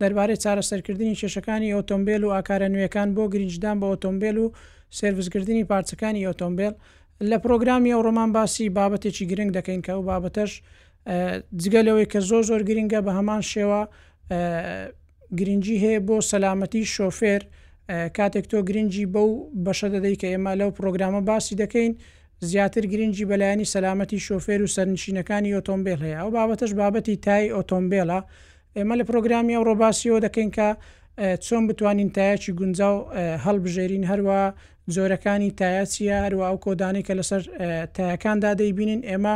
دەربارەی چارەسەرکردنی کێشەکانی ئۆتۆمبێل و ئاکارە نوێکان بۆ گرینگیدان بە ئۆتۆمبێل و سێرڤسکردنی پارچەکانی ئۆتۆمبێل، لە پرۆگرامی ئەوڕۆمان باسی بابەتێکی گرنگ دەکەین کە ئەو بابەتەش جگە لەوەی کە زۆر زۆر گرنگە بە هەمان شێوە گرنگی هەیە بۆ سەلامەتی شۆفێر کاتێک تۆ گرنگی بەو بەشە دەدەی کە ئێمە لەو پرۆگرامە باسی دەکەین زیاتر گرنگی بەلایانی سەلامەتی شۆفێر و سەرنشینەکانی ئۆتۆمبیل هەیە ئەو بابەتەش بابەتی تای ئۆتۆمبیلە ئێمە لە پرۆگرامی ئەوڕۆ باسی ئەوە دەکەین کە چۆن بتوانین تایەکی گونجاو هەڵبژێرین هەروە جۆرەکانی تایە چیە هەروە ئەو کۆدانی کە لەسەر تایەکاندا دەیبینین ئێمە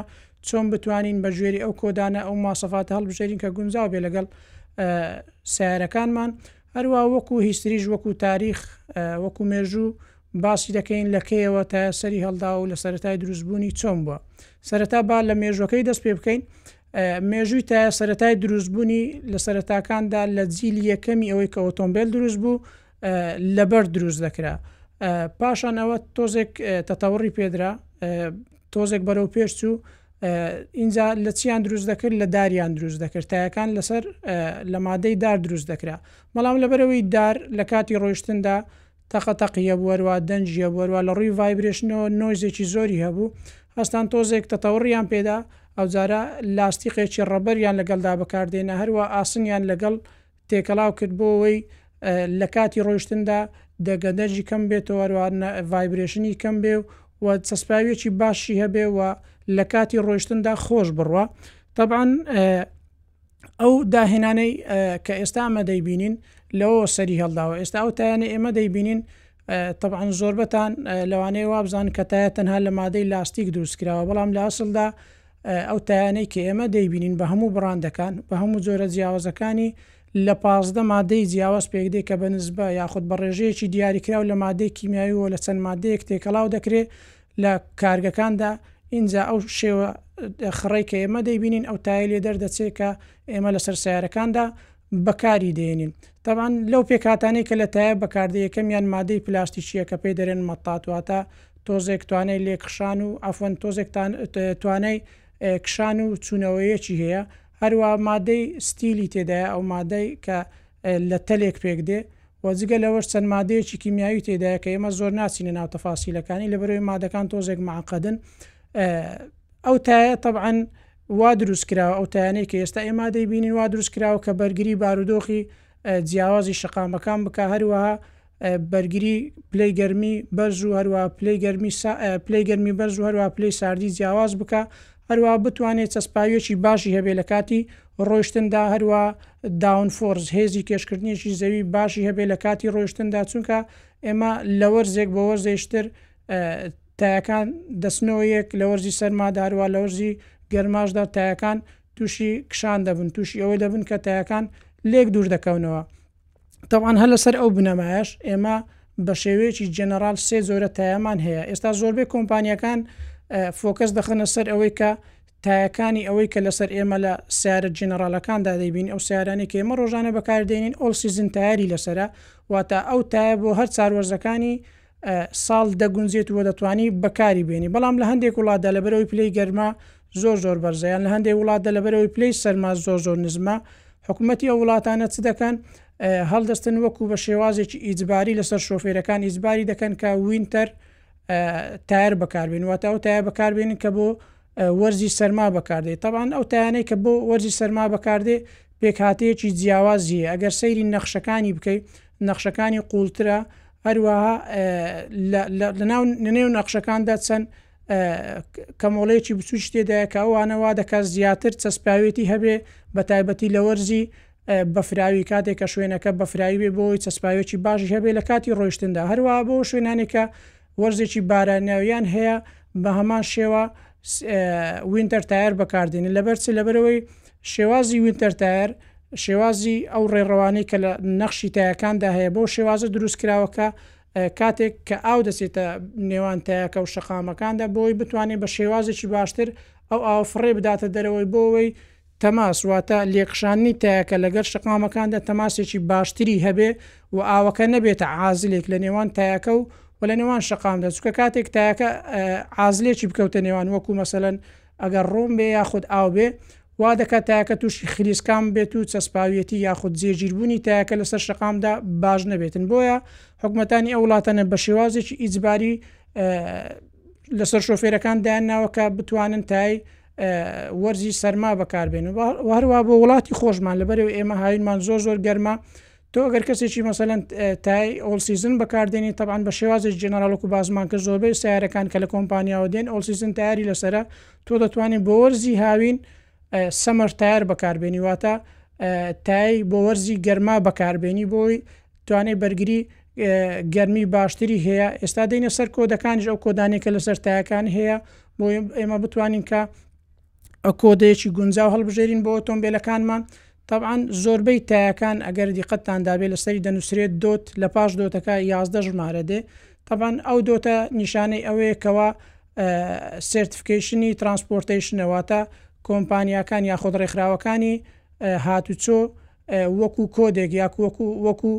چۆن بتوانین بە گوێری ئەو کۆدانە ئەو ماسەفاتە هەڵبژێرین کە گونجاو بێ لەگەڵ سیارەکانمان هەروە وەکو هیستریش وەکو تاریخ وەکو مێژوو باسی دەکەین لەکەیەوە تا سەری هەڵدا و لە سەتای دروستبوونی چۆن بووە سەرەتا با لە مێژوەکەی دەست پێ بکەین مێژووی تایە سەرەتای دروست بوونی لە سەرەتاکاندا لە جیلی یەکەمی ئەوەی کە ئۆتۆمبیل دروست بوو لەبەر دروست دەکرا پاشان ئەوە تۆزێک تەتەوەڕی پێدرا تۆزێک بەرەو پێش چوو ئینجا لە چیان دروست دەکرد لە داریان دروست دەکرد تایەکان لەسەر لە مادەی دار دروست دەکرا بەڵام لەبەرەوەی دار لە کاتی ڕۆیشتندا تەقە تەقی هەبوو هەروا دەنگی هەبوو هەروا لە ڕووی ڤایبرێشنەوە نۆیزێکی زۆری هەبوو هەستان تۆزێک تەتەوڕیان پێدا ئەوجارە لاستیقێکی ڕەبەریان لەگەڵدا بەکاردێنا هەروا ئاسنیان لەگەڵ تێکەڵاو کرد بۆ ئەوەی لە کاتی ڕۆیشتندا دەگەدەنگی کەم بێتەوە هەروا ڤایبرێشنی کەم بێ و چەسپاویەکی باشی هەبێ و لە کاتی ڕۆیشتندا خۆش بڕوا تەبعەن ئەو داهێنانەی کە ئێستا ئەمە دەیبینین لەوە سەری هەڵداوە ئێستا ئەو تایانە ئێمە دەیبینین طبعاان زۆربەتان لەوانەیە وابزان کە تایە تەنها لە مادەی لاستیک دروستکراوە بەڵام لە ئاسلدا ئەو تایانەی کە ئێمە دەیبینین بە هەموو بڕاندەکان بە هەموو جۆرە جیاوازەکانی لە پازدە مادەی جیاواز پێکدێ کە بە نزبە یاخود بە ڕێژەیەکی دیاریکراو لە مادەی کیمیاوی و لە چەند مادەیەک تێکەڵاو دەکرێت لە کارگەکاندا، ئینجا ئەو شێوە خڕەی کە ئێمە دەیبینین ئەو تایەی لێ دەردەچێ کە ئێمە لەسەر سەیارەکاندا بەکاری دێنین. تەبعەن لەو پێکهاتانەی کە لە تایە بەکاردێ یەکەمیان مادەی پلاستیکییە کە پێی دەرێن مەتات واتە تۆزێک توانای لێکخشان و عەفوەن تۆزێک توانای کشان و چوونەوەیەکی هەیە هەروە مادەی ستیلی تێدایە ئەو مادەی کە لە تەلێک پێک دێ و جگە لەوەش چەند مادەیەکی کیمیاوی تێدایە کە ئێمە زۆر ناچینە ناو تەفاسیلەکانی لەبەرەوەی مادەکان تۆزێک معقدن ئەو تایە طبعاً وا دروست کراوە ئەو تایانەی کە ئێستا ئێمە دەیبینین وا دروست کراوە کە بەرگری بارودۆخی جیاوازی شقامەکان بکە هەروەها بەرگری پلەی گەرمی بەرز و هەروە پلەی گەرمی پلەی گەرمی بەرز و هەروە پلەی ساردی جیاواز بکە هەروە بتوانێت چەسپاویەکی باشی هەبێ لە کاتی ڕۆیشتندا، هەروا داون فۆرس هێزی کێشکردنیەکی زەوی باشی هەبێ لە کاتی ڕۆیشتندا چونکە ئێمە لە وەرزێک بۆ وەرزێشتر تایەکان دەستنەوەیەک لە وەرزی سەرما داروە لە وەرزی گەرماشدا تایەکان تووشی کشان دەبن تووشی ئەوەی دەبن کە تایەکان لێک دوور دەکەونەوە تەوان هەر لەسەر ئەو بنەمایەش ئێمە بە شێوەیەکی جەنەرال سێ جۆرە تایەمان هەیە ئێستا زۆربەی کۆمپانیەکان فۆکەس دەخەنە سەر ئەوەی کە تایەکانی ئەوەی کە لەسەر ئێمە لە سیارە جنرالەکاندا دەبین ئەو سیارانی کە ئێمە ڕۆژانە بەکاردێنین ئۆل سیزن تایری لەسرە واتە ئەو تایە بۆ هەر چاروەرزەکانی ساڵ دەگونجێت و دەتوانی بەکاری بێنی بەڵام لە هەندێک وڵاتدا لەبەرەوەی پلەی گەرما زۆر زۆر بەرزە یان لە هەندێک وڵاتدا لەبەرەوەی پلەی سەرما زۆر زۆر نزمە حکوومەتی ئەو وڵاتانە چ دەکەن هەڵدەستن وەکو بە شێوازێکی ئیجباری لەسەر شۆفێرەکان ئیجباری دەکەن کە وینتەر تایر بەکاربێن واتە ئەو تایە بەکاربێنن کە بۆ وەرزی سەرما بەکاردێت تاوان ئەو تایانەی کە بۆ وەرزی سەرما بەکاردێ پێکهاتەیەکی جیاوازیە ئەگەر سەیری نەخشەکانی بکەیت نەخشەکانی قوڵترە هەروەها لە نێو نەخشەکاندا چەند کەمۆڵەیەکی بچووکی تێدایە کە ئەوانە وا دەکات زیاتر چەسپاوێتی هەبێ بە تایبەتی لە وەرزی بەفراوی کاتێک کە شوێنەکە بەفراوی بێ بۆی چەسپاوێکی باشی هەبێ لە کاتی ڕۆیشتندا هەروە بۆ شوێنانێکە وەرزێکی باراناویان هەیە بە هەمان شێوە وینتەر تایەر بەکاردێنن لەبەر چ لەبەرەوەی شێوازی وینتەر تایەر شێوازی ئەو ڕێڕەوانەی کە لە نەخشی تایەکاندا هەیە بۆ شێوازە دروستکراوەکە کاتێک کە ئاو دەچێتە نێوان تایەکە و شەقامەکاندا بۆی بتوانێت بە شێوازێکی باشتر ئەو ئاوفڕێ بداتە دەرەوەی بۆەوەی تەماس، واتە لێکخشاندنی تایەکە لەگەل شەقامەکاندا تەماسێکی باشتری هەبێ و ئاوەکە نەبێتە عازلێک لە نێوان تایەکە و و لە نێوان شەقامدا چونکە کاتێک تایەکە عازلێکی بکەوتە نێوان وەکو مەسەلەن ئەگەر ڕۆم بێ یاخود ئاو بێ وا دەکات تاکە تووشی خلیسکان بێت و چەسپاویەتی یاخود جێگیربوونی تاکە لەسەر شقامدا باش نەبێتن بۆیە حکومەتانی ئەو وڵاتەنە بە شێوازێکی ئیجباری لەسەر شۆفێرەکان دایان ناوەکە بتوانن تای وەرزی سەرما بەکاربێنن و هەروە بۆ وڵاتی خۆشمان لەبەرو ئێمە هاوینمان زۆر زۆر گەرمە تۆ گەر کەسێکی مەسەەن تای ئۆلسیزن بەکاردێنی تەعاان بە شێوازی جنراالکو بازمان کە زۆربەی سیارەکان کە لە کۆمپانیاوە دێن ئۆلسیزن تاری لەسرە تۆ دەتوانین بۆ وەرزی هاوین سەمەر تار بەکاربێنی واتە تای بۆ وەرزی گەرما بەکاربێنی بۆی توانای بەرگری گەرمی باشتری هەیە ئێستا دەینە سەر کۆدەکانیش ئەو کۆدانێک کە لەسەر تایەکان هەیە بۆ ئێمە بتوانین کە ئە کۆدەیەکی گونجاو هەڵبژێرین بۆ ئۆتۆمبیلەکانمان طبعاً زۆربەی تایەکان ئەگەر دیقەتتان دابێ لەسەری دەنووسرێت دۆت لە پاش دۆتەکە یازدە ژمارە دێ طبعاً ئەو دۆتە نیشانەی ئەوەیە کەەوە سرتفکیشنی ترانسپۆرتیشنەوە تا کۆمپانیاکان یاخود ڕێکخراوەکانی هاتوچۆ وەکو کۆدێک یا وەکو وەکو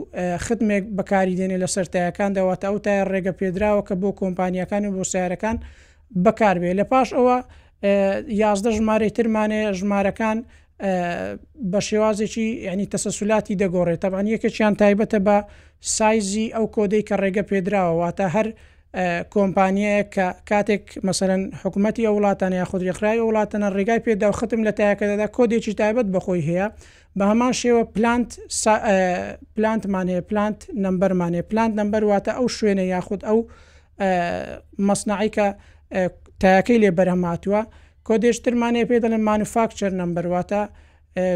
ختمێک بەکاری دێنێ لەسەر تایەکاندا واتە ئەو تایە ڕێگە پێدراوە کە بۆ کۆمپانیەکان و بۆ سیارەکان بەکار بێ لە پاش ئەوە یازدە ژمارەی ترمانێ ژمارەکان بە شێوازێکی ینی تەسەسولاتی دەگۆڕێت تەبان یەکێکیان تایبەتە بە سایزی ئەو کۆدەی کە ڕێگە پێدراوە واتە هەر کۆمپانیایەک کە کاتێک مەسەلەن حکوومەتی ئەو وڵاتان یاخود ڕێکخراوی ئەو وڵاتەنە ڕێگای پێدا و ختم لە تایەکەدەدا کۆدێکی تایبەت بەخۆی هەیە بە هەمان شێوە پلانت پلانتمان هەیە پلانت نمبەرمان هەیە پلانت نمبەر واتە ئەو شوێنە یاخود ئەو مەسنعیکە تاکەی لێ بەرهەماتوە کۆدێشترمانەیە پێ دەڵێن مانوفاکچەر نمبەر واتە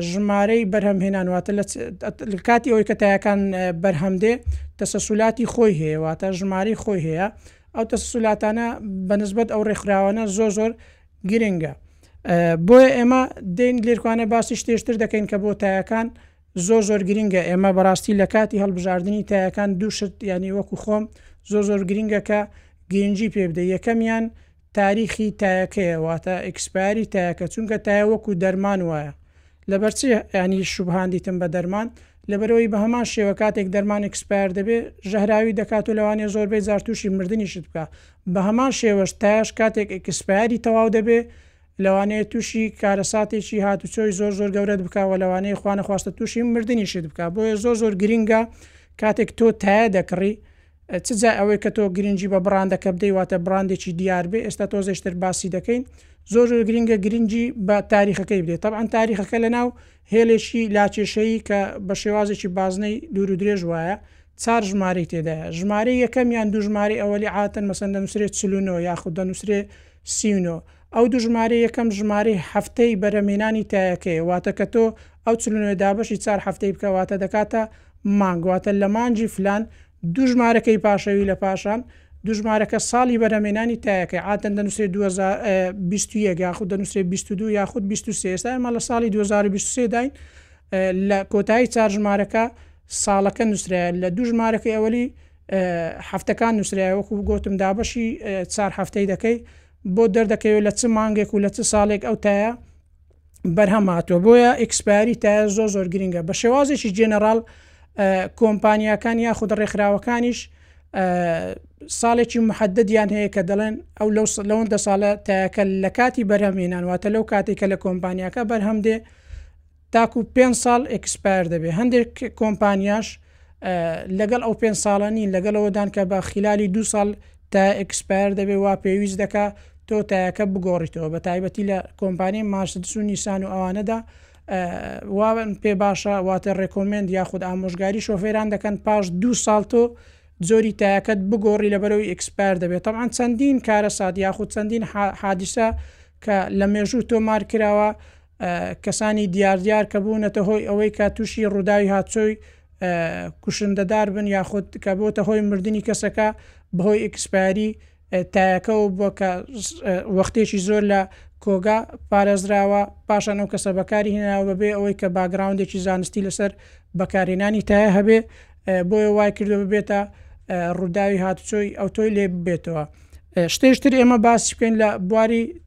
ژمارەی بەرهەمهێنان واتە لە کاتی ئەوەی کە تایەکان بەرهەم دێ تەسەسولاتی خۆی هەیە واتە ژمارەی خۆی هەیە ئەو تەسەسولاتانە بەنسبەت ئەو ڕێکخراوانە زۆر زۆر گرنگە بۆیە ئێمە دێن لێرکانە باسی شتێشتر دەکەین کە بۆ تایەکان زۆر زۆر گرنگە ئێمە بەڕاستی لە کاتی هەڵبژاردننی تایەکان دووشت ینی وەکو خۆم زۆر زۆر گرنگەکە گرنگجی پێ بدە یەکەمیان تاریخی تایەکەیە واتە ئیکسپایەری تایەکە چونکە تایە وەکو دەرمان وایە لەبەر چی یانی شوبهان دیتم بە دەرمان لەبەرەوەی بە هەمان شێوە کاتێک دەرمان ئیکسپایەر دەبێ ژەهراوی دەکات و لەوانەیە زۆربەی جار تووشی مردنیشت بکا بە هەمان شێوەش تایەش کاتێک ئیکسپایەری تەواو دەبێ لەوانەیە تووشی کارەساتێکی هاتوچۆی زۆر زۆر گەورەت بکەوە لەوانەیە خوانەخواستە تووشی مردنیشت بکە بۆیە زۆر زۆر گرینگە کاتێک تۆ تایە دەکڕی چ جای ئەوەی کە تۆ گرنگی بە بڕاندەکە بدەی واتە بڕاندێکی دیار بێ ئێستا تۆزێشتر باسی دەکەین زۆر زۆر گرنگە گرنگی بە تاریخەکەی بدەیت طبعا تاریخەکە لە ناو هێلێکی لاکێشەیی کە بە شێوازێکی بازنەی دوور و درێژ وایە چار ژمارەی تێدایە ژمارە یەکەم یان دوو ژمارە ئەوەلی عاتن مەسەن دەنووسێت چلونۆ یاخود دەنووسێت سیونۆ ئەو دوو ژمارەی یەکەم ژمارەی هەفتەی بەرەمهینانی تایەکەیە واتە کە تۆ ئەو چل و نۆ ە دابەشی چار هەفتەی بکە واتە دەکاتە مانگ واتە لە مانگی فلان دوو ژمارەکەی پاشەوی لە پاشان دوو ژمارەکە ساڵی بەرەمهینانی تایەکەی عادەتەن دەنوسرێ دوو هەزار و بیست و یەک یاخود دەنوسرێ بیست و دوو یاخود بیست و سێ ئێستا ئێمە لە ساڵی دوو هەزار و بیست و سێ داین لە کۆتایی چار ژمارەکە ساڵەکە نوسرایە لە دوو ژمارەکەی ئەوەلی هەفتەکان نوسرایە وەکو گۆتم دابەشی چار هەفتەی دەکەی بۆت دەردەکەوێت لە چ مانگێک و لە چ ساڵێک ئەو تایە بەرهەم هاتووە بۆیە ئیکسپایری تایە زۆر زۆر گرنگە بە شێوازێکی جێنەڕاڵ کۆمپانیاکان یاخود ڕێکخراوەکانیش ساڵێکی محەددیان هەیە کە دەڵێن ئەو لەو لەوەندە ساڵە تایەکە لە کاتی بەرهەمێنان واتە لەو کاتێکە لە کۆمپانیاکە بەرهەم دێ تاکو پێنج ساڵ ئێکسپایەر دەبێت هەندێک کۆمپانیاش لەگەڵ ئەو پێنج ساڵە نین لەگەڵ ئەوەدان کە بە خلالی دو ساڵ تا ئێکسپایەر دەبێت وا پێویست دەکا تۆ تایەکە بگۆڕیتەوە بە تایبەتی لە کۆمپانیای ماسدس و نیسان و ئەوانەدا واوەن پێ باشە واتە ڕێکۆمنند یاخود ئامۆژگاری شۆفێران دەکەن پاش دو ساڵ تۆ زۆری تایەکەت بگۆڕی لە بەرەوەی ئەکسپار دەبێت تەعاان چەندین کارە سات یاخود چەندین حادیسە کە لە مێژوو تۆمار کراوە کەسانی دیار دیار کە بوونەتە هۆی ئەوەی کە تووشی ڕووداوی هاتچۆی کوشندەدار بن یاخود کە بۆتە هۆی مردنی کەسەکە بەهۆی ئکسپاری تایەکەەوە بووە کە وەختێکی زۆر لە کۆگا پارێزراوە پاشان ئەو کەسە بەکاری هێناوە بەبێ ئەوەی کە باگراوندێکی زانستی لەسەر بەکارهێنانی تایە هەبێ بۆیە وای کردو ببێتە ڕووداوی هاتوچۆی ئەو تۆی لێ ببێتەوە شتێشتر ئێمە باسی بکەین لە بواری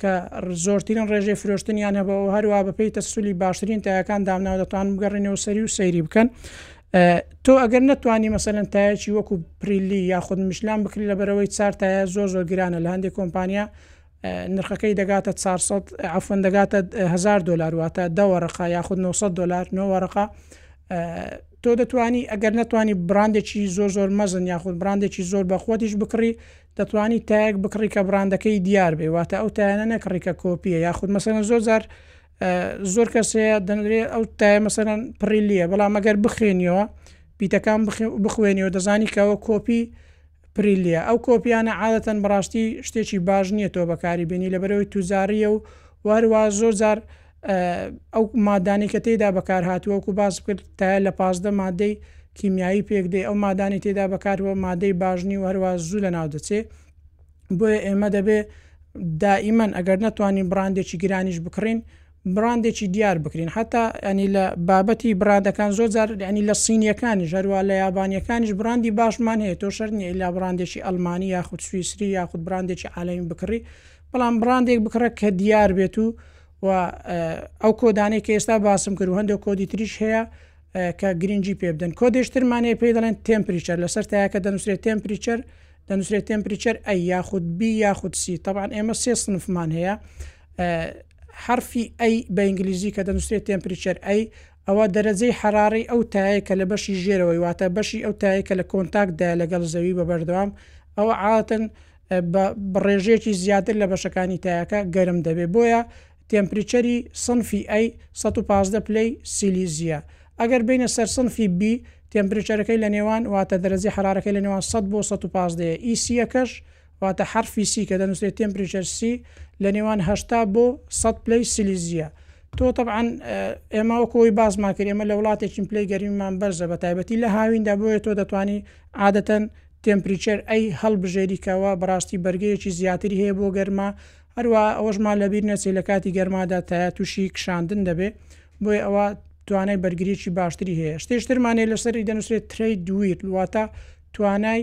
کە زۆرترین ڕێژەی فرۆشتنیان هەبوو و هەروەها بەپێی تەسولی باشترین تایەکان دامناوە دەتوانن بگەڕێنەوە سەری و سەیری بکەن تۆ ئەگەر نەتوانی مەسەن تایەکی وەکو پریلی یاخود مشلان بکری لە بەرەوەی چار تایە زۆر زۆر گرانە لە هەندێک کۆمپانیا نرخەکەی دەگاتە 400 ئەفۆن دەگاتە 1000 دلار واتە دەوەڕقا یاخود 900 دلار نۆوەڕقا تۆ دەتوانی ئەگەر نتوانی براندێکی زۆر زۆر مەزن یاخود براندێکی زۆر بەخۆتیش بکڕی دەتوانی تایەک بکڕی کە بڕاندەکەی دیار بێ واتە ئەو تایانە نەکڕی کە کۆپیە یاخود مەسەن زۆر زار زۆر کەس هەیە دەنرێ ئەو تای مەسەرەن پڕیلیە بەڵام مەگەر بخێنیەوە پیتەکان بخوێنیەوە دەزانی کەەوە کۆپی پریلیە ئەو کۆپیانە عادەتەن بەڕاستی شتێکی باش نییە تۆ بەکاری بینی لە بەرەوەی توزاریە و واروا زۆر زار ئەو مادانەی کە تێیدا بەکارهاتووە وەکو باست کرد تایە لە پازدە مادەی کیمیایی پێک دێ ئەو مادانی تێدا بەکاتوە مادەی باشنی و هەروە زوو لە ناو دەچێ بۆیە ئێمە دەبێ دائیمەن ئەگەر نەتوانین بڕاندێکی گرانیش بکڕین بڕاندێکی دیار بکرین حتا ئەنی لە بابەتی بڕادەکان زۆر جار ینی لە سینیەکانی ژەروا لە یابانیەکانیش بڕاندی باشمان هەیە تۆ شەر نیە لا بڕاندێکی ئەلمانی یاخود سوئیسری یاخود بڕاندێکی عالەمی بکڕی بەڵام بڕاندێک بکڕە کە دیار بێت و و ئەو کۆدانەی کە ئێستا باسم کرد و هەندێک کۆدی تریش هەیە کە گرنگجی پێ بدەن کۆدێشترمانەیە پێ دەڵێن تمپریچەر لەسەر تاکە دەنووسێت تمپریچەر دەنووسێت تمپریچەر ئە یاخود بی یاخود سی طبعاان ئێمە سێ سنفمان هەیە حرفی ئەی بە ئینگلیزی کە دەنووسێت تمپریچەر ئەی ئەوا دەرەجەی حەرارەی ئەو تایەی کە لە بەشی ژێرەوەی واتە بەشی ئەو تایەی کە لە کۆنتاکتدایە لەگەڵ زەوی بە بەردەوام ئەوا عادەتەن بە بە ڕێژەیەکی زیاتر لە بەشەکانی تایەکە گەرم دەبێت بۆیە تێمپریچەری صنفی A سەد و پازدە پلەی سیلیزییە ئەگەر بێینە سەر صنفی B تێمپریچەرەکەی لە نێوان واتە دەرەجەی حەرارەکەی لە نێوان سەد بۆ سەد و پازدە یە ئی سییەکەش واتە حەرفی سی کە دەنوسرێت تێمپریچەر سی لە نێوان هەشتا بۆ سەد پلەی سلیزیە تۆ طبعاان ئێمە وەک ئەوی باسمان کرد ئێمە لە وڵاتێکین پلەی گەرمیمان بەرزە بە تایبەتی لە هاویندا بۆیە تۆ دەتوانی عادەتەن تێمپریچەر ئەی هەڵبژێریکەوە بەڕاستی بەرگەیەکی زیاتری هەیە بۆ گەرما هەروە ئەوەشمان لەبیر نەچێت لە کاتی گەرمادا تایە تووشی کشاندن دەبێ بۆیە ئەوە توانای بەرگریی باشتری هەیە شتێشترمانێ لەسەری دەنووسێت تری دویر واتە توانای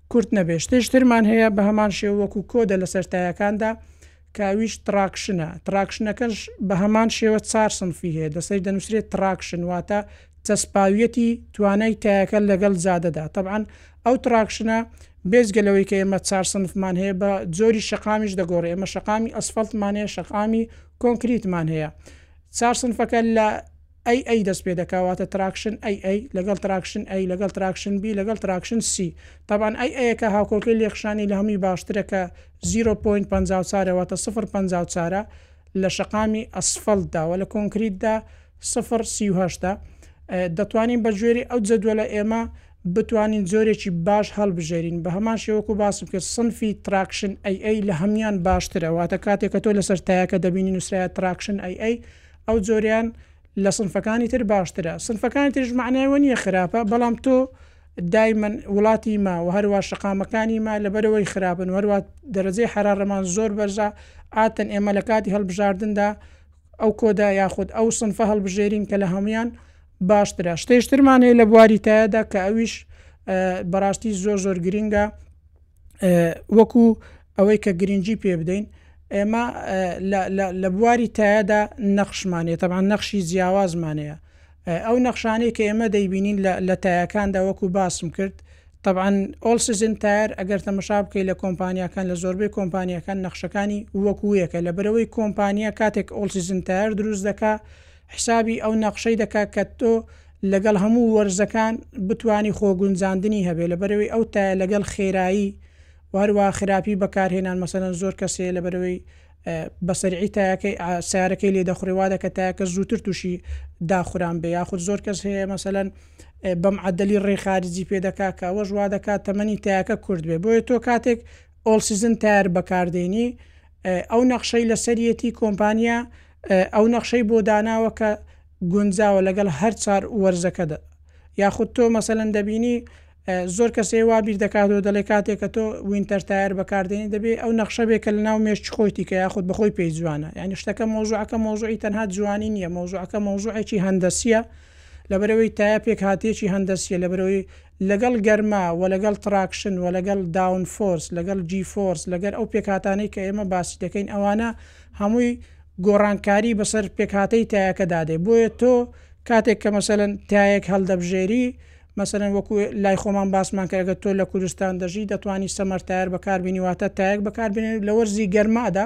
کورت نەبێ شتێ شترمان هەیە بە هەمان شێوە وەکو کۆدە لە سەرتایەکاندا کە ئەویش تڕاکشنە تڕاکشنەکەش بە هەمان شێوە چار سنفی هەیە لەسەری دەنووسرێت تڕاکشن واتە چەسپاویەتی توانای تایەکە لەگەڵ جادەدا تەبعەن ئەو تڕاکشنە بێجگە لەوەی کە ئێمە چار سنفمان هەیە بە جۆری شەقامیش دەگۆڕێ ئێمە شەقامی ئەسفەڵتمان هەیە شەقامی کۆنکریتمان هەیە چار سنفەکە لە ئەی ئەی دەست پێ دەکا واتە تراکشن ئەی ئەی لەگەڵ تراکشن ئەی لەگەڵ تراکشن بی لەگەڵ تراکشن سی تەبعەن ئەی ئەیەکە هاوکۆکەی لێکشانی لە هەمووی باشترە کە زیرۆ پۆینت پەنجا و چارە واتە سفر پەنجا و چارە لە شەقامی ئەسفەڵت دا وە لە کۆنکریت دا سفر سی و هەشتە دەتوانین بە گوێری ئەو جەدوەلە ئێمە بتوانین جۆرێکی باش هەڵبژێرین بە هەمان شێوە وەکو باسم کرد صنفی تراکشن ئەی ئەی لە هەموویان باشترە واتە کاتێک کە تۆ لەسەر تایەکە دەبینی نووسرایە تراکشن ئەی ئەی ئەو جۆریان لە سنفەکانی تر باشترە سنفەکانی تریش معنای وە نییە خراپە بەڵام تۆ دایمەن وڵاتی ما و هەروە شقامەکانی ما لەبەرەوەی خراپن وەروات دەرەجەی حرارەمان زۆر بەرزە ئاتەن ئێمە لە کاتی هەڵبژاردندا ئەو کۆدا یاخود ئەو سنفە هەڵبژێرین کە لە هەمویان باشترە شتێشترمانەیە لە بواری تایەدا کە ئەویش بەڕاستی زۆر زۆر گرنگە وەکو ئەوەی کە گرنگی پێ بدەین ئێمە لە بواری تایەدا نەخشمانێت تەبان نەخشی جیاوازمانەیە ئەو نەخشانەی کە ئێمە دەیبینین لە تایەکاندا وەکو باسم کرد طبعاان ئۆل سزن تایر ئەگەر تەمەشا بکەی لە کۆمپانیەکان لە زۆربەی کۆمپانیەکان نەخشەکانی وەکوویەکە لە برەوەی کۆمپانیا کاتێک ئۆل سزن تایر دروست دەکا حسابی ئەو نەقشەی دەکا کە تۆ لەگەڵ هەموو وەرزەکان بتوانی خۆگونجاندنی هەبێ لەبەرئەوەی ئەو تایە لەگەڵ خێرایی و هەروەها خراپی بەکارهێنان مەسەلەن زۆر کەس هەیە لەبەرئەوەی بە سەرعی تایەکەی سەیارەکەی لێ دەخورێ وا دەکە تایەکە زووتر تووشی داخوران بێ یاخود زۆر کەس هەیە مەسەلەن بەم عەدەلی ڕێ خارجی پێ دەکا کە ئەوەش وا دەکات تەمەنی تایەکە کورت بێ بۆیە تۆ کاتێک ئۆڵسیزن تایەر بەکاردێنی ئەو نەخشەی لەسەریەتی کۆمپانیا ئەو نەخشەی بۆ داناوە کە گونجاوە لەگەڵ هەر چوار وەرزەکەدا یاخود تۆ مەسەلەن دەبینی زۆر کەسێ وا بیر دەکاتەوە دەڵێ کاتێک کە تۆ وینتەر تایر بەکاردێنی دەبێ ئەو نەخشە بێ کە لە ناو مێشکی خۆی تیکە یاخود بەخۆی پێی جوانە یعنی شتەکە مۆزوعەکە مۆزوعی تەنها جوانی نییە مۆزوعەکە مۆزوعێکی هەندەسیە لەبەرەوەی تایە پێکهاتەیەکی هەندەسیە لەبەرەوەی لەگەڵ گەرما، وە لەگەڵ تڕاکشن، وە لەگەڵ داون فۆرس، لەگەڵ جی فۆرس، لەگەر ئەو پێکهاتانەی کە ئێمە باسی دەکەین ئەوانە هەمووی گۆڕانکاری بەسەر پێکهاتەی تایەکە دادێ بۆیە تۆ کاتێک کە مەسەلەن تایەک هەلدەبژێری مەسەلەن وەکو لای خۆمان باسمان کرد ئەگەر تۆ لە کوردستان دەژی دەتوانی سەمەر تایەر بەکاربینی واتە تایەک بەکاربینی لە وەرزی گەرمادا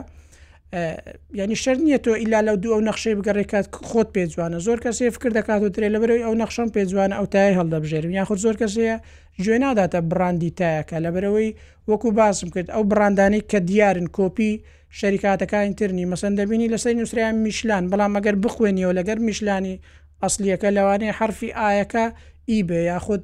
یانی شەرت نییە تۆ ئیلا لەو دوو ئەو نەخشەی بگەڕێ کات خۆت پێ جوانە زۆر کەسێ فکر دەکات و درێ لەبەرەوەی ئەو نەخشم پێ جوانە ئەو تای هەڵدەبژێرم یاخود زۆر کەسەیە گوێ ناداتە بڕاندی تایەکە لەبەرەوەی وەکو باسم کرد ئەو بڕاندانی کە دیارن کۆپی شەریکاتەکانی ترنی مەسەن دەبینی لەسەر نووسرایم میشلان بەڵام مەگەر بخوێنیەوە لەگەر میشلانی ئەسلیەکە لەوانەیە حرفی ئاەکە ئی بێ یاخود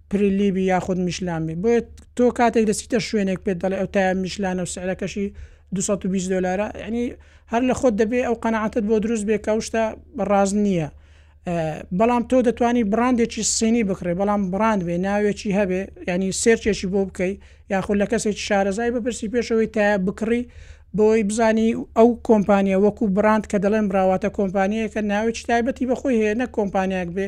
پریلیبی یاخود میشلان بێت بۆیە تۆ کاتێک دەچیتە شوێنێک پێت دەڵێ ئەو تایە میشلانە و سعرەکەشی 220 دلارە ینی هەر لە خۆت دەبێ ئەو قەنەعاتت بۆ دروست بێ کە شتە بەڕاز نییە بەڵام تۆ دەتوانی بڕاندێکی سینی بکڕێ بەڵام بڕاند بێ ناوێکی هەبێ ینی سێرچێکی بۆ بکەیت یاخود لە کەسێک شارەزای بپرسی پێشەوەی تا بکڕی بۆی بزانی ئەو کۆمپانیا وەکو بڕاند کە دەڵێن براواتە کۆمپانیەکە ناوێکی تایبەتی بەخۆی هەیە نە کۆمپانیاک بێ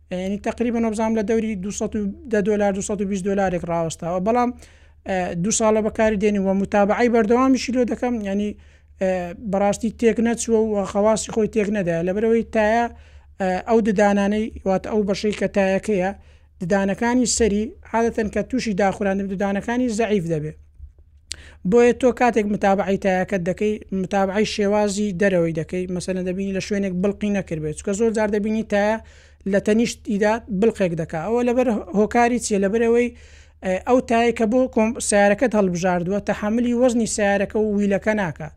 یانی تەقریبەن وەبزانم لە دەوری دو سەد و دە دۆلار دو سەد و بیست دۆلارێک ڕاوەستاوە بەڵام دو ساڵە بەکاری دێنی وە متابعی بەردەوامیشی لۆ دەکەم ینی بەڕاستی تێک نەچوە و خەواسی خۆی تێک نەدایە لەبەرەوەی تایە ئەو ددانانەی وات ئەو بەشەی کە تایەکەیە ددانەکانی سەری عادەتەن کە تووشی داخوران ددانەکانی زەعیف دەبێ بۆیە تۆ کاتێک متابعەی تایەکەت دەکەی متابعەی شێوازی دەرەوەی دەکەی مەسەنە دەبینی لە شوێنێک بڵقی نەکردێت چکە زۆر جار دەبینی تایە لە تەنیشت ئیدا بڵقێک دەکا ئەوە لەبەر هۆکاری چیە لەبەرەوەی ئەو تایە کە بۆ سیارەکەت هەڵبژاردووە تەحملی وەزنی سیارەکە و ویلەکە ناکە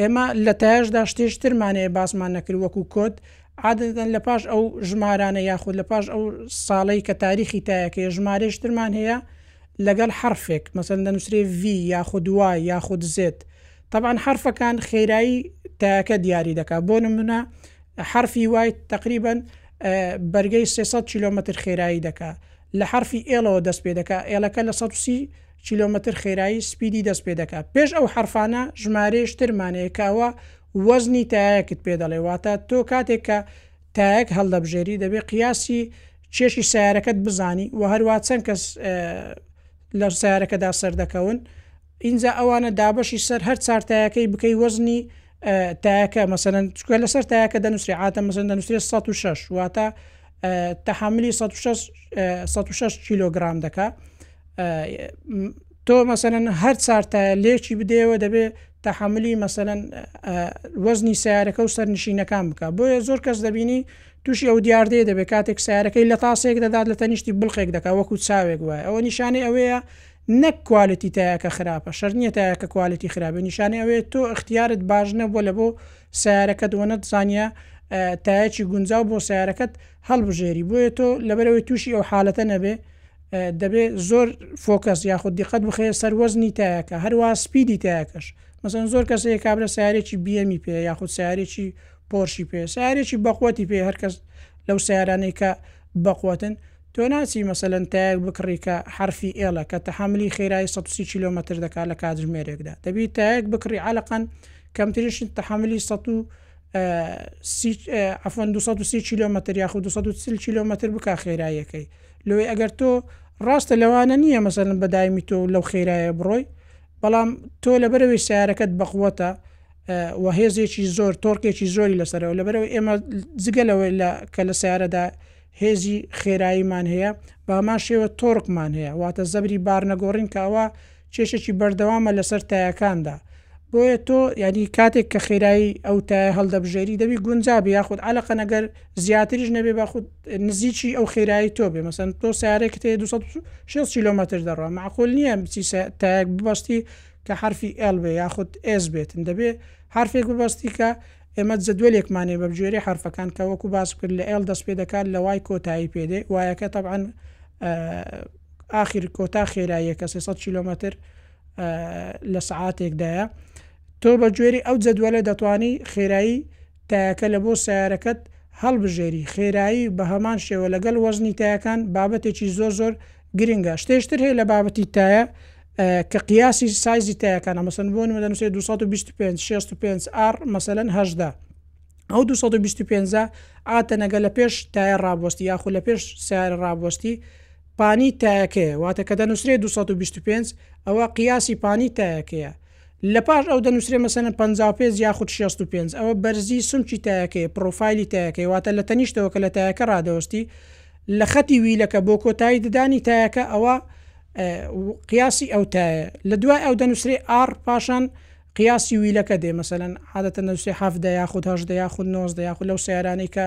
ئێمە لە تایشدا شتێشترمانەیە باسمان نەکرد وەکو کۆت عادەن لە پاش ئەو ژمارانە یاخود لە پاش ئەو ساڵی کە تاریخی تایەکەی ژمارەشترمان هەیە لەگەڵ حەرفێک مەسەلەن دەنوسرێ V یاخود Y یاخود Z تەبعەن حەرفەکان خێرایی تایەکە دیاری دەکا بۆ نمونە حەرفی Y تەقریبەن بەرگەی سێ سەد کیلۆمەتر خێرایی دەکا لە حەرفی ئێڵەوە دەست پێ دەکا ئێڵەکە لە سەد و سی کیلۆمەتر خێرایی سپیدی دەست پێ دەکا پێش ئەو حەرفانە ژمارەیەش ترمان هەیە کە ئەوە وەزنی تایەکت پێ دەڵێ واتە تۆ کاتێک کە تایەک هەڵدەبژێری دەبێ قیاسی کێشی سەیارەکەت بزانی وە هەروەها چەند کەس لە سەیارەکەدا سەردەکەون ئینجا ئەوانە دابەشی سەر هەر چار تایەکەی بکەی وەزنی تایەکە مەسەن چکە لەسەر تایەکە دەنووسی عادە مەسەن دەنووسێ 16 واتە تەحملی 16 کیلوگرام دەکا تۆ مەسەن هەر چار تایە لێکی بدەیەوە دەبێ تەحملی مەسەن وەزنی سیارەکە و سەرنشینەکان بکە بۆیە زۆر کەس دەبینی تووشی ئەو دیاردەیە دەبێت کاتێک سیارەکەی لە تاسێک دەدات لە تەنیشتی بڵقێک دەکات وەکو چاوێک وایە ئەوە نیشانەی ئەوەیە نەک کوالێتی تایەکە خراپە شەر نییە تایەکە کوالێتی خراپە نیشانەی ئەوەیە تۆ اختیارت باش نەبووە لە بۆ سیارەکەت وە نەتزانە تایەکی گونجاو بۆ سیارەکەت هەڵبژێری بۆیە تۆ لەبەرەوەی تووشی ئەو حالەتە نەبێ دەبێ زۆر فۆکەس یاخود دیقەت بخێ سەر وەزنی تایەکە هەروە سپیدی تایەکەش مەسەن زۆر کەسەیە کابرا سیارێکی بیەمی پێ یاخود سیارێکی پۆرشی پێیە سەیارەیەکی بەقوەتی پێیە هەرکەس لەو سەیارانەی کە بەقوەتن تۆ ناچی مەسەلەن تایەک بکڕی کە حەرفی ئێڵە کە تەحەملی خێرایی سەد و سی کیلۆمەتر دەکا لە کاتژمێرێکدا دەبی تایەک بکڕی عەلەقەن کەمتریش تەحەملی سەد و سی عەفوەن دوو سەد و سی کیلۆمەتر یاخود دوو سەد و چل کیلۆمەتر بکا خێراییەکەی لۆی ئەگەر تۆ ڕاستە لەوانە نییە مەسەلەن بە دایمی تۆ لەو خێرایە بڕۆی بەڵام تۆ لەبەرەوەی سەیارەکەت بەقوەتە و هێزێکی زۆر تۆڕکێکی زۆری لەسەرەوە لەبەرەوە ئێمە جگە لەوەی لە کە لە سیارەدا هێزی خێراییمان هەیە بامان شێوە تۆڕکمان هەیە واتە زەبری بارنەگۆڕین کە ئەوە کێشێکی بەردەوامە لەسەر تایەکاندا بۆیە تۆ یادی کاتێک کە خێرایی ئەو تای هەڵدەبژێری دەبی گونجابی یاخود علاقە نەگەر زیاتریش نەبێ باخود نزیکی ئەو خێرایی تۆ بێ مەسەن تۆ سیارێک تێ 200 کیلومتر دەڕە معقول نییە بچی تایەک ببستی کە حەرفی ئێڵ بێ یاخود ئێس بێتن دەبێ حەرفێک ببەستی کە ئێمە جەدوەلێکمان هەیە بەبژێری حەرفەکان کە وەکو باس کرد لە ئێڵ دەست پێ دەکات لە وای کۆتایی پێ دێ وایەکە تەبعەن ئاخیر کۆتا خێراییە کە سێ سەد کیلۆمەتر لە سەعاتێکدایە تۆ بە گوێری ئەو جەدوەلە دەتوانی خێرایی تایەکە لە بۆ سەیارەکەت هەڵبژێری خێرایی بە هەمان شێوە لەگەڵ وەزنی تایەکان بابەتێکی زۆر زۆر گرنگە شتێش تر هەیە لە بابەتی تایە کە قیاسی سایزی تایەکانە مەسەن بۆ نمە دەنووسێت 225 65 R مەسەن هەشدا ئەو 225 ئاتەنەگە لە پێش تایە ڕابوەستی یاخود لە پێش سیارە ڕابوەستی پانی تایەکەیە واتە کە دەنووسێت 225 ئەوە قیاسی پانی تایەکەیە لە پاش ئەو دەنووسرێ مەسەلەن پەنجا و پێنج یاخود شێست و پێنج، ئەوە بەرزی سمکی تایەکەیە، پڕۆفایلی تایەکەیە، واتە لە تەنیشتەوە کە لە تایەکە ڕادەوەستی لە خەتی ویلەکە بۆ کۆتایی ددانی تایەکە ئەوە قیاسی ئەو تایە، لە دوای ئەو دەنووسرێ ئاڕ پاشان قیاسی ویلەکە دێ مەسەلەن عادەتەن دەنووسرێ حەڤدە یاخود هەژدە یاخود نۆزدە یاخود لەو سەیارانەی کە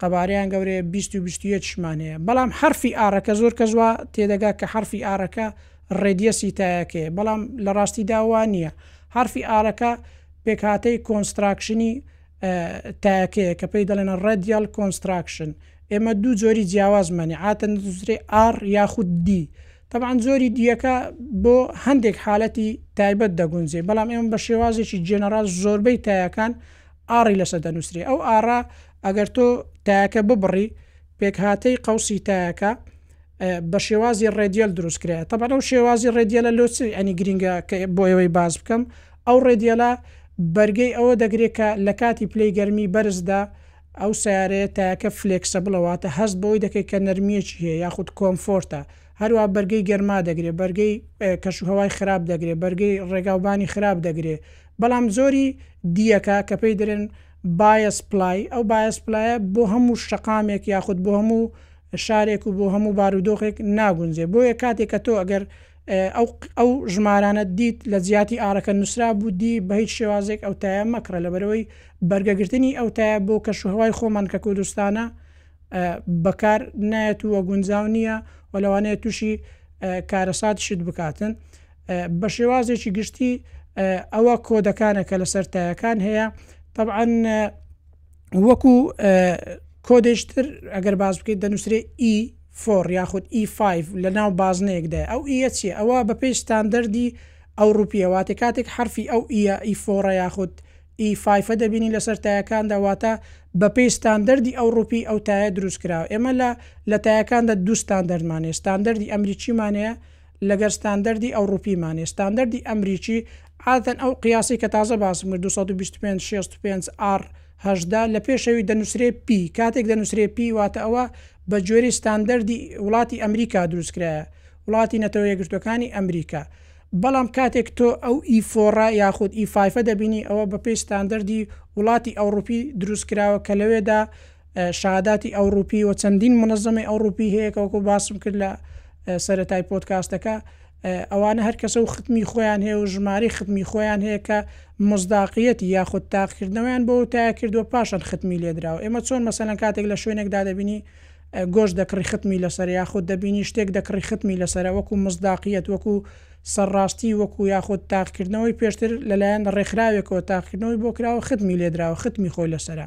قەبارەیان گەورەیە بیست و بیست و یەک شمان هەیە بەڵام حەرفی ئاڕەکە زۆر کەس وا تێدەگا کە حەرفی ئاڕەکە ڕێدیەسی تایەکەیە بەڵام لە ڕاستیدا وا نییە حەرفی ئاڕەکە پێکهاتەی کۆنستراکشنی تاکەیە کە پێی دەڵێنە ڕێدیال کۆنستراکشن ئێمە دوو جۆری جیاوازمانی عاتن دوزرێ ئار یاخود دی طبعاان زۆری دیەکە بۆ هەندێک حالەتی تایبەت دەگونجێ بەڵام ئێمە بە شێوازێکی جێنەرال زۆربەی تایەکان ئاری لەسە دەنووسری ئەو ئارا ئەگەر تۆ تایەکە ببڕی، پێکهاتەی قەوسی تایەکە بە شێوازی ڕێدیەل دروست کرایە تەبەن ئەو شێوازی ڕێدیەلە لۆ ئەنی گرنگە کە بۆ ئێوەی باز بکەم ئەو ڕێدیەلە بەرگەی ئەوە دەگرێت کە لە کاتی پلەی گەرمی بەرزدا ئەو سیارەیە تاکە فلێکسە بڵەواتە هەست بۆی دەکەیت کە نەرمیەکی هەیە یاخود کۆمفۆرتە هەروە بەرگەی گەرما دەگرێت بەرگەی کەش و هەوای خراپ دەگرێت بەرگەی ڕێگاوبانی خراپ دەگرێت بەڵام زۆری دیەکە کە پێی درێن بایەس پلای، ئەو بایەس پلایە بۆ هەموو شەقامێک یاخود بۆ هەموو شارێک و بۆ هەموو بارودۆخێک ناگونجێ بۆیە کاتێک کە تۆ ئەگەر ئەو ئەو ژمارانەت دیت لە جیاتی ئارەکە نووسرا بوو دی بە هیچ شێوازێک ئەو تایە مەکڕە لەبەرەوەی بەرگەگرتنی ئەو تایە بۆ کەش و هەوای خۆمان کە کوردستانە بەکار نایەت و وە گونجاو نییە و لەوانەیە تووشی کارەساتشت بکاتن. بە شێوازێکی گشتی ئەوە کۆدەکانە کە لەسەر تایەکان هەیە طبعاً وەکو کۆدێشتر ئەگەر باز بکەیت دەنووسێ ئی فۆر یاخود ئی 5 لە ناو بازنەیەکدا ئەو ئیە چیە ئەوە بە پێی ستاندەردی ئەو ڕوپیەواتێ کاتێک حرفی ئەو ئیە ئی فۆڕە یاخود ئی 5 دەبینی لەسەر تایەکان داواتە بە پێی ستاندەردی ئەو ڕوپی ئەو تایە دروستکراوە ئێمە لە لە تایەکاندا دووستان دەرمانێ ستاندەردی ئەمریکیمانەیە لەگەر ستاندەردی ئەوڕوپیمانێ ستاندەردی ئەمریکی عادەتەن ئەو قیاسەی کە تازە باسم کرد دوو سەد و بیست و پێنج شێست و پێنج ئاڕ هەژدە لە پێشەوی دەنوسرێ پی کاتێک دەنوسرێ پی واتە ئەوە بە گوێرەی ستاندەردی وڵاتی ئەمریکا دروست کرایە وڵاتی نەتەوە یەکگرتوەکانی ئەمریکا بەڵام کاتێک تۆ ئەو ئی فۆڕە یاخود ئی فایفە دەبینی ئەوە بە پێی ستاندەردی وڵاتی ئەوڕوپی دروست کراوە کە لەوێدا شەهاداتی ئەوڕوپی و چەندین مونەزەمەی ئەوڕوپی هەیە کە وەکو باسم کرد لە سەرەتای پۆدکاستەکە ئەوانە هەر کەسە و ختمی خۆیان هەیە و ژماری ختمی خۆیان هەیە کە مصداقیەتی یاخود تاقیکردنەوەیان بۆ تایە کردووە پاشان ختمی لێدراوە ئێمە چۆن مەسەلەن کاتێک لە شوێنێکدا دەبینی گۆشت دەکڕی ختمی لەسەر یاخود دەبینی شتێک دەکڕی ختمی لەسەر وەکو مصداقیەت وەکو سەرڕاستی وەکو یاخود تاقکردنەوەی پێشتر لەلایەن ڕێکخراوێکەوە تاقکردنەوەی بۆ کراوە ختمی لێدراوە ختمی خۆی لەسرە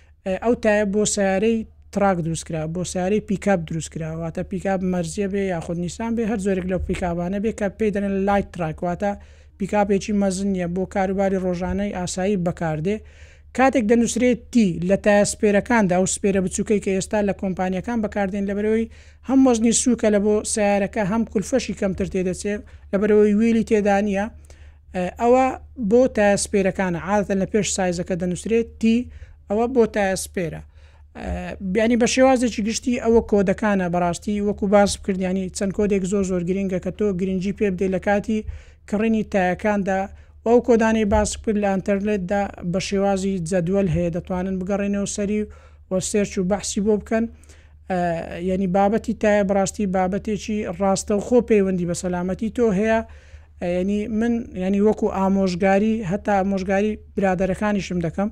ئەو تایە بۆ سەیارەی تڕاک دروست کراوە بۆ سەیارەی پیکاب دروست کراوە واتە پیکاب مەرزیە بێ یاخود نیسان بێ هەر جۆرێک لەو پیکابانە بێ کە پێی دەڵێن لایت تڕاک واتە پیکابێکی مەزن نیە بۆ کاروباری ڕۆژانەی ئاسایی بەکاردێ کاتێک دەنووسرێت تی لە تایە سپێرەکاندا ئەو سپێرە بچووکەی کە ئێستا لە کۆمپانیەکان بەکاردێن لەبەرەوەی هەم وەزنی سووکە لە بۆ سەیارەکە هەم کولفەشی کەمتر تێدەچێت لەبەرەوەی ویلی تێدانە ئەوە بۆ تایە سپێرەکانە عادەتەن لە پێش سایزەکە دەنووسرێت تی ئەوە بۆ تایە سپێرە بیانی بە شێوازێکی گشتی ئەوە کۆدەکانە بەڕاستی وەکو باس بکردیانی چەند کۆدێک زۆر زۆر گرنگە کە تۆ گرنگجی پێ بدەیت لە کاتی کڕینی تایەکاندا ئەو کۆدانەی باس کرد لە ئەتەرلێتدا بە شێوازی جەدوەل هەیە دەتوانن بگەڕێنەوە سەری و وەسێرچ و بەحسی بۆ بکەن یعنی بابەتی تایە بڕاستی بابەتێکی ڕاستە و خۆ پەیوەندی بە سەلامەتی تۆ هەیە یەنی من یەنی وەکو ئامۆژگاری هەتا ئامۆژگاری برادەرەکانیشم دەکەم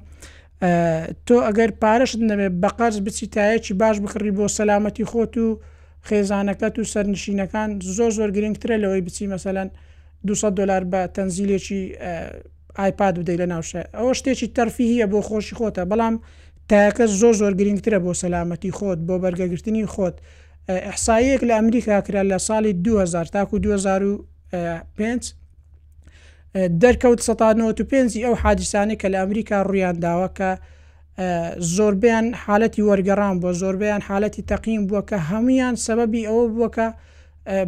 تۆ ئەگەر پارەشت نەبێت بەقەرز بچی تایەکی باش بکڕی بۆ سەلامەتی خۆت و خێزانەکەت و سەرنشینەکان زۆر زۆر گرنگترە لەوەی بچی مەسەەن 200 دلار بە تەنزیلێکی ئایپاد بدەی لە ناوشە ئەوە شتێکی تەرفیە بۆ خۆشی خۆتە بەڵام تاکە زۆر زۆر گرنگترە بۆ سەلامەتی خۆت بۆ بەرگەگرتنی خۆت ئیحساییەک لە ئەمریکا کرا لە ساڵی دوو هەزار تاکو دوو هەزار و پێنج دەرکەوت سەد و نەوەد و پێنج ی ئەو حادیسانەی کە لە ئەمریکا ڕوویان داوە کە زۆربیان حالەتی وەرگەڕان بووە زۆربیان حالەتی تەقیم بووە کە هەمویان سەبەبی ئەوە بووە کە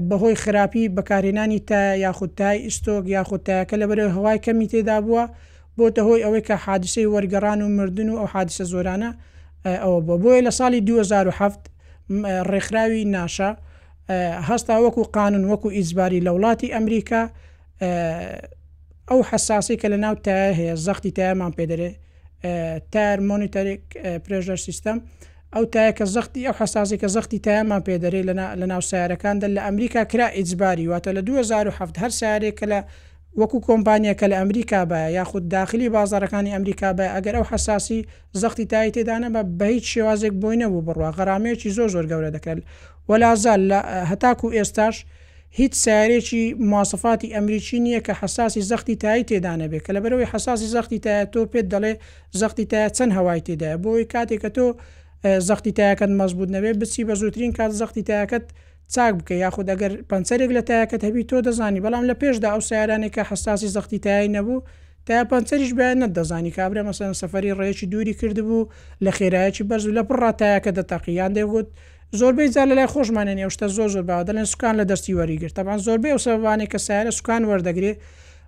بەهۆی خراپی بەکارهێنانی تا یاخود تای ئیستۆک یاخود تایەکە لە بەرەوەی هەوای کەمی تێدا بووە بۆتە هۆی ئەوەی کە حادیسەی وەرگەڕان و مردن و ئەو حادیسە زۆرانە ئەوە بووە بۆیە لە ساڵی 2007 ڕێکخراوی ناشا هەستا وەکو قانون وەکو ئیجباری لەوڵاتی ئەمریکا ئەو حساسی کە لە ناو تایە هەیە زەختی تایەمان پێدەێ تار مۆنیتەرێک پرێژەر سیستەم ئەو تایەکە زەختی ئەو حساسی کە زەختی تایەمان پێدەێ لە ناو سارەکاندا لە ئەمریکا کرا ئیجباری واتە لە 2007 هەر سارێک کە لە وەکو کۆمپانیەکە لە ئەمریکا بە یاخود داخلی بازارەکانی ئەمریکا بە ئەگەر ئەو حساسی زەختی تای تێدا نەبا بەهیچ شێوازێک بۆی نەبوو بڕوا غەرامەیەکی زۆر زۆر گەورە دەکرد وە لازال لە هەتاکو ئێستاش هیچ سایەرێکی مواسەفاتی ئەمریکی نیە کە حەساسی زەختی تای تێدا نەبێ کە لەبەرئەوەی حەساسی زەختی تایە تۆ پێت دەڵێ زەختی تایە چەند هەوای تێدایە بۆ ئەوەی کاتێک کە تۆ زەختی تایەکەت مەزبوت نەبێ بچی بە زوترین کات زەختی تایەکەت چاک بکەی یاخود ئەگەر پەنچەرێک لە تایەکەت هەبی تۆ دەزانی بەڵام لە پێشدا ئەو سەیارانەی کە حەساسی زەختی تایەی نەبوو تایە پەنچەریش بایە نەتدەزانی کابرا مەسەلەن سەفەری ڕێیەکی دووری کردبوو لە خێرایەکی بەرز و لەپڕا تایەکە دەتەقی یان دەیگوت زۆربەی جار لەلای خۆشمان یانی ئەو شتە زۆر زۆر باوە دەڵێن سوکان لە دەستی وەریگرت تەبعەن زۆربەی ئەو سەبەبانەی کە سەیارە سوکان وەردەگرێ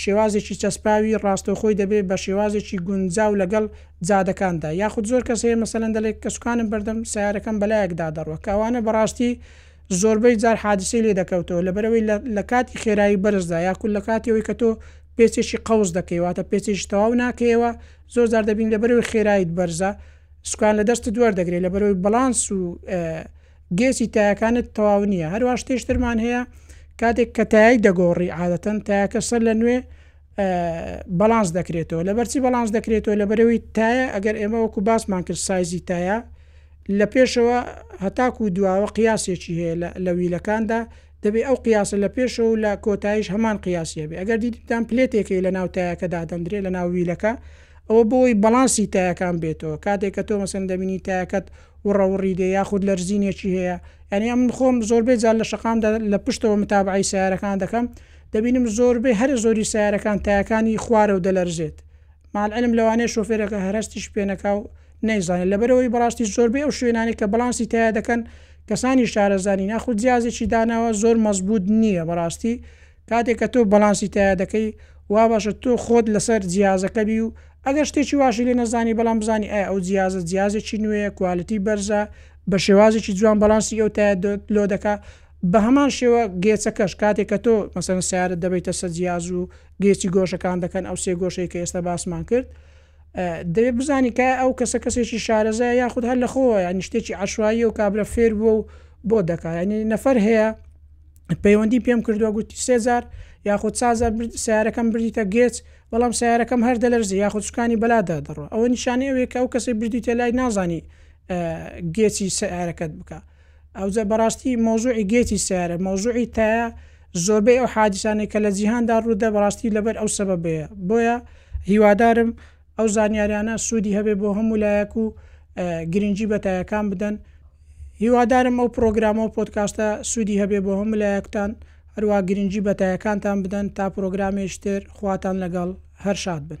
شێوازێکی چەسپاوی ڕاستەوخۆی دەبێت بە شێوازێکی گونجاو لەگەڵ جادەکاندا یاخود زۆر کەس هەیە مەسەلەن دەلێت کە سوکانم بەردەم سەیارەکەم بەلایەکدا دەڕوات کە ئەوانە بەڕاستی زۆربەی جار حادسەی لێ دەکەوتەوە لەبەرئەوەی لە لە کاتی خێرایی بەرزدا یاخود لە کاتی ئەوەی کە تۆ پێچێکی قەوس دەکەی واتە پێچێکی تەواو ناکەیەوە زۆر جار دەبینی لەبەرئەوەی خێرایت بەرزە سوکان لە دەستت وەردەگرێت لەبەرئەوەی بەڵانس و گێچی تایەکانت تەواو نییە. هەروا شتێش ترمان هەیە کاتێک کە تایەی دەگۆڕی عادەتەن تایەکە سەر لە نوێ بەڵانس دەکرێتەوە لە بەرچی بەڵانس دەکرێتەوە لە بەرەوەی تایە ئەگەر ئێمە وەکو باسمان کرد سایزی تایە لە پێشەوە هەتاکو دواوە قیاسێکی هەیە لە ویلەکاندا دەبێ ئەو قیاسە لە پێشەوە و لە کۆتایش هەمان قیاسیە بێ ئەگەر دیدان پلێتێکی لە ناو تایەکە دادەندرێ لە ناو ویلەکە ئەوە بۆی بەڵانسی تایەکان بێتەوە کاتێک کە تۆ مەسن دەبینی تایەکەت وڕوڕی دێ یاخود لەرزینێکی هەیە یانی ئەمن خۆم زۆربەی جار لە شەقامدا لە پشتەوە متابەعەی سەیارەکان دەکەم دەبینم زۆربەی هەرە زۆری سەیارەکان تایەکانی خوارەو دەلەرزێت مع العلم لەوانەیە شۆفێرەکە هەر هەستیشی پێ نەکا و نەیزانێت لەبەرئەوەی بەڕاستی زۆربەی ئەو شوێنانەی کە بڵانسی تایە دەکەن کەسانی شارەزا نین یاخود جیازێکی داناوە زۆر مەزبووت نییە بەڕاستی کاتێک کە تۆ بەڵانسی تایە دەکەی وا باشە تۆ خۆت لەسەر جیهازەکە بی و ئەگەر شتێکی واشی لێ نەزانی بەڵام بزانی ئایا ئەو جیهازە جیهازێکی نوێیە کوالتی بەرزە بە شێوازێکی جوان بەڵانسی ئەو تایە لۆ دەکا بە هەمان شێوە گێچەکەش کاتێک کە تۆ مەسەلەن سەیارەت دەبەیتە سەر جیاز و گێچی گۆشەکان دەکەن ئەو سێ گۆشەی کە ئێستا باسمان کرد دەبێت بزانی کە ئەو کەسە کەسێکی شارەزای یاخود هەر لە خۆوە یان شتێکی عشوایی و کابرا فێر بووە و بۆ دەکایانی نەفەر هەیە پەیوەندی پێم کردووە گوت سێجار یاخود سازار سیارەکەم بردیتە گێچ بەڵام سیارەکەم هەر دەلەرزی یاخود شکانی بەلادا دەڕوە ئەوە نیشانە ئەوێ کە ئەو کەسی بردیتە لای نازانی گێچی سیارەکەت بکە ئەوجە بەڕاستی مۆزوعی گێتی سیارە مۆزوعی تایە زۆربەی ئەو حادیسانێک کە لە جیهاندا ڕوودە بەڕاستی لەبەر ئەو سەبەبەیە بۆیە هیوادارم ئەو زانیاریانە سودی هەبێت بۆ هەموو لایەک و گرنگی بە تایەکان بدەن هیوادارم ئەو پرۆگرامە و پۆدکاستە سودی هەبێت بۆ هەموو لایەکتان هەروە گرنگی بە تایەکانتان بدەن تا پرۆگرامێکی تر خواتان لەگەڵ هەر شاد بن.